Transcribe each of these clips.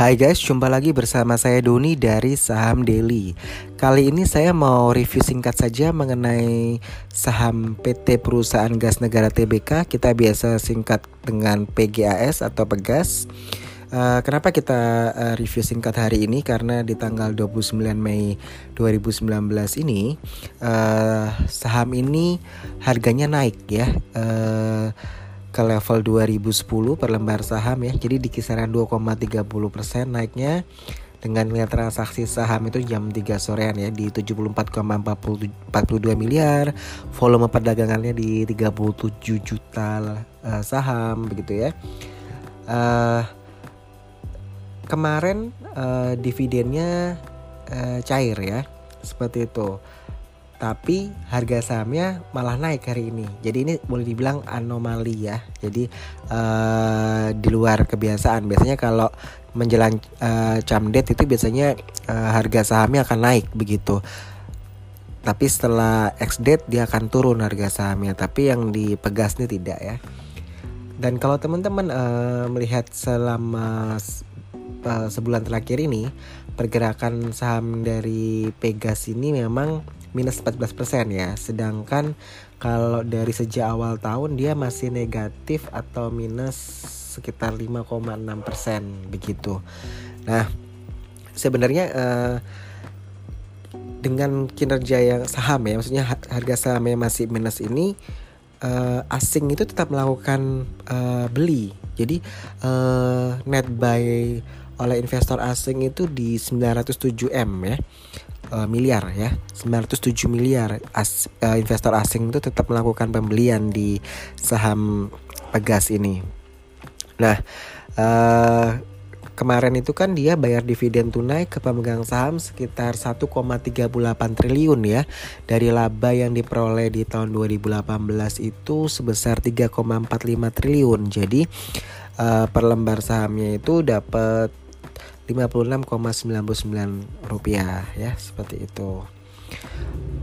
Hai guys, jumpa lagi bersama saya Doni dari Saham Daily. Kali ini saya mau review singkat saja mengenai saham PT Perusahaan Gas Negara TBK. Kita biasa singkat dengan PGAS atau Pegas. Uh, kenapa kita uh, review singkat hari ini? Karena di tanggal 29 Mei 2019 ini uh, saham ini harganya naik ya. Uh, ke level 2010 per lembar saham ya. Jadi di kisaran 2,30% naiknya dengan nilai transaksi saham itu jam 3 sorean ya di 74,42 miliar, volume perdagangannya di 37 juta uh, saham begitu ya. Uh, kemarin uh, dividennya uh, cair ya, seperti itu tapi harga sahamnya malah naik hari ini. Jadi ini boleh dibilang anomali ya. Jadi uh, di luar kebiasaan. Biasanya kalau menjelang uh, jam date itu biasanya uh, harga sahamnya akan naik begitu. Tapi setelah X date dia akan turun harga sahamnya. Tapi yang di Pegas ini tidak ya. Dan kalau teman-teman uh, melihat selama uh, sebulan terakhir ini pergerakan saham dari Pegas ini memang minus 14% ya. Sedangkan kalau dari sejak awal tahun dia masih negatif atau minus sekitar 5,6% begitu. Nah, sebenarnya uh, dengan kinerja yang saham ya, maksudnya harga sahamnya masih minus ini uh, asing itu tetap melakukan uh, beli. Jadi uh, net buy oleh investor asing itu di 907 M ya uh, miliar ya 907 miliar as, uh, investor asing itu tetap melakukan pembelian di saham Pegas ini. Nah uh, kemarin itu kan dia bayar dividen tunai ke pemegang saham sekitar 1,38 triliun ya dari laba yang diperoleh di tahun 2018 itu sebesar 3,45 triliun. Jadi uh, per lembar sahamnya itu dapat 56,99 rupiah ya seperti itu.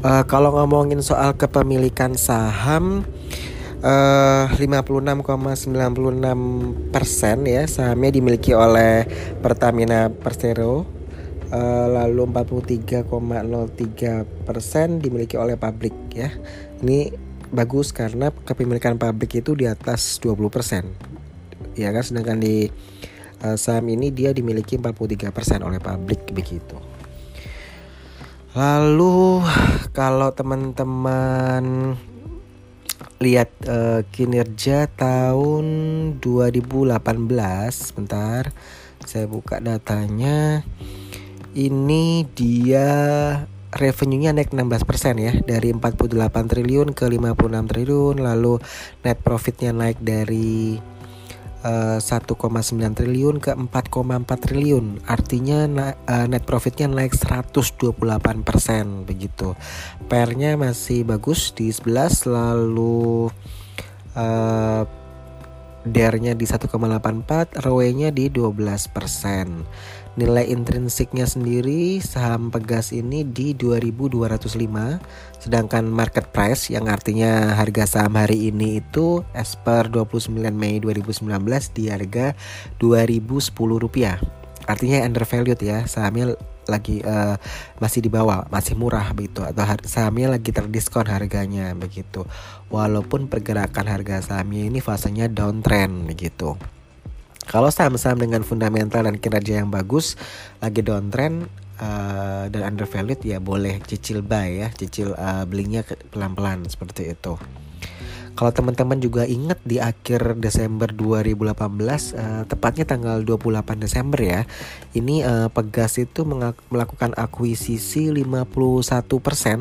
Uh, kalau ngomongin soal kepemilikan saham uh, 56,96 persen ya sahamnya dimiliki oleh Pertamina Persero. Uh, lalu 43,03 persen dimiliki oleh pabrik ya. Ini bagus karena kepemilikan pabrik itu di atas 20 persen. Ya kan sedangkan di uh, saham ini dia dimiliki 43% oleh publik begitu. Lalu kalau teman-teman lihat uh, kinerja tahun 2018 sebentar saya buka datanya ini dia revenue-nya naik 16% ya dari 48 triliun ke 56 triliun lalu net profitnya naik dari 1,9 eh, triliun ke 4,4 triliun. Artinya uh, net profitnya naik 128% begitu. Pernya masih bagus di 11 lalu uh, DER-nya di 1,84, ROE-nya di 12%. Nilai intrinsiknya sendiri saham Pegas ini di 2205, sedangkan market price yang artinya harga saham hari ini itu as per 29 Mei 2019 di harga 2010 rupiah. Artinya undervalued ya, sahamnya lagi uh, masih di bawah, masih murah begitu atau sahamnya lagi terdiskon harganya begitu. Walaupun pergerakan harga sahamnya ini fasenya downtrend begitu. Kalau saham-saham dengan fundamental dan kinerja yang bagus lagi downtrend uh, dan undervalued ya boleh cicil buy ya, cicil uh, belinya pelan-pelan seperti itu. Kalau teman-teman juga ingat di akhir Desember 2018 uh, eh, tepatnya tanggal 28 Desember ya. Ini uh, Pegas itu melakukan akuisisi 51%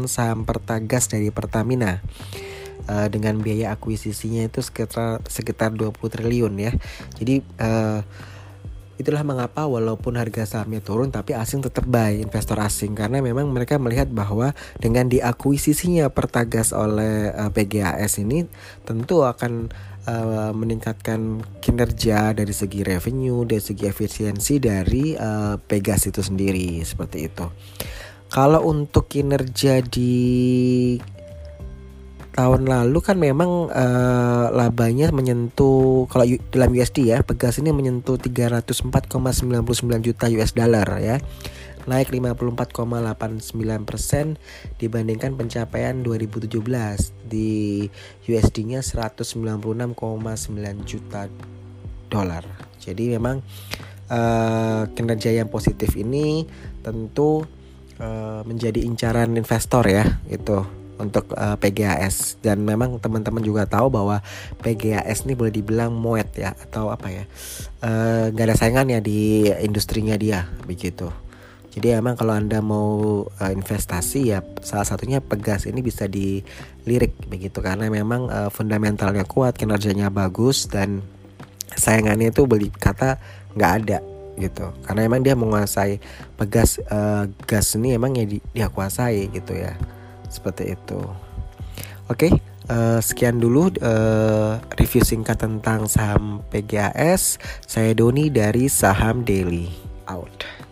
saham Pertagas dari Pertamina. Uh, dengan biaya akuisisinya itu sekitar sekitar 20 triliun ya. Jadi uh, Itulah mengapa walaupun harga sahamnya turun tapi asing tetap buy investor asing karena memang mereka melihat bahwa dengan diakuisisinya Pertagas oleh uh, eh, PGAS ini tentu akan uh, meningkatkan kinerja dari segi revenue, dari segi efisiensi dari uh, Pegas itu sendiri seperti itu. Kalau untuk kinerja di tahun lalu kan memang uh, labanya menyentuh kalau dalam USD ya Pegas ini menyentuh 304,99 juta US dollar ya naik 54,89% persen dibandingkan pencapaian 2017 di USD-nya 196,9 juta dolar. Jadi memang uh, kinerja yang positif ini tentu uh, menjadi incaran investor ya itu untuk uh, eh, PGAS dan memang teman-teman juga tahu bahwa PGAS ini boleh dibilang moet ya atau apa ya eh, nggak uh, ada saingan ya di industrinya dia begitu. Jadi emang kalau anda mau uh, investasi ya salah satunya Pegas ini bisa dilirik begitu. Karena memang uh, fundamentalnya kuat kinerjanya bagus dan sayangannya itu beli kata nggak ada gitu. Karena emang dia menguasai pegas uh, gas ini emang ya di, dia kuasai gitu ya seperti itu. Oke okay, uh, eh, sekian dulu uh, review singkat tentang saham PGAS saya Doni dari saham daily. Out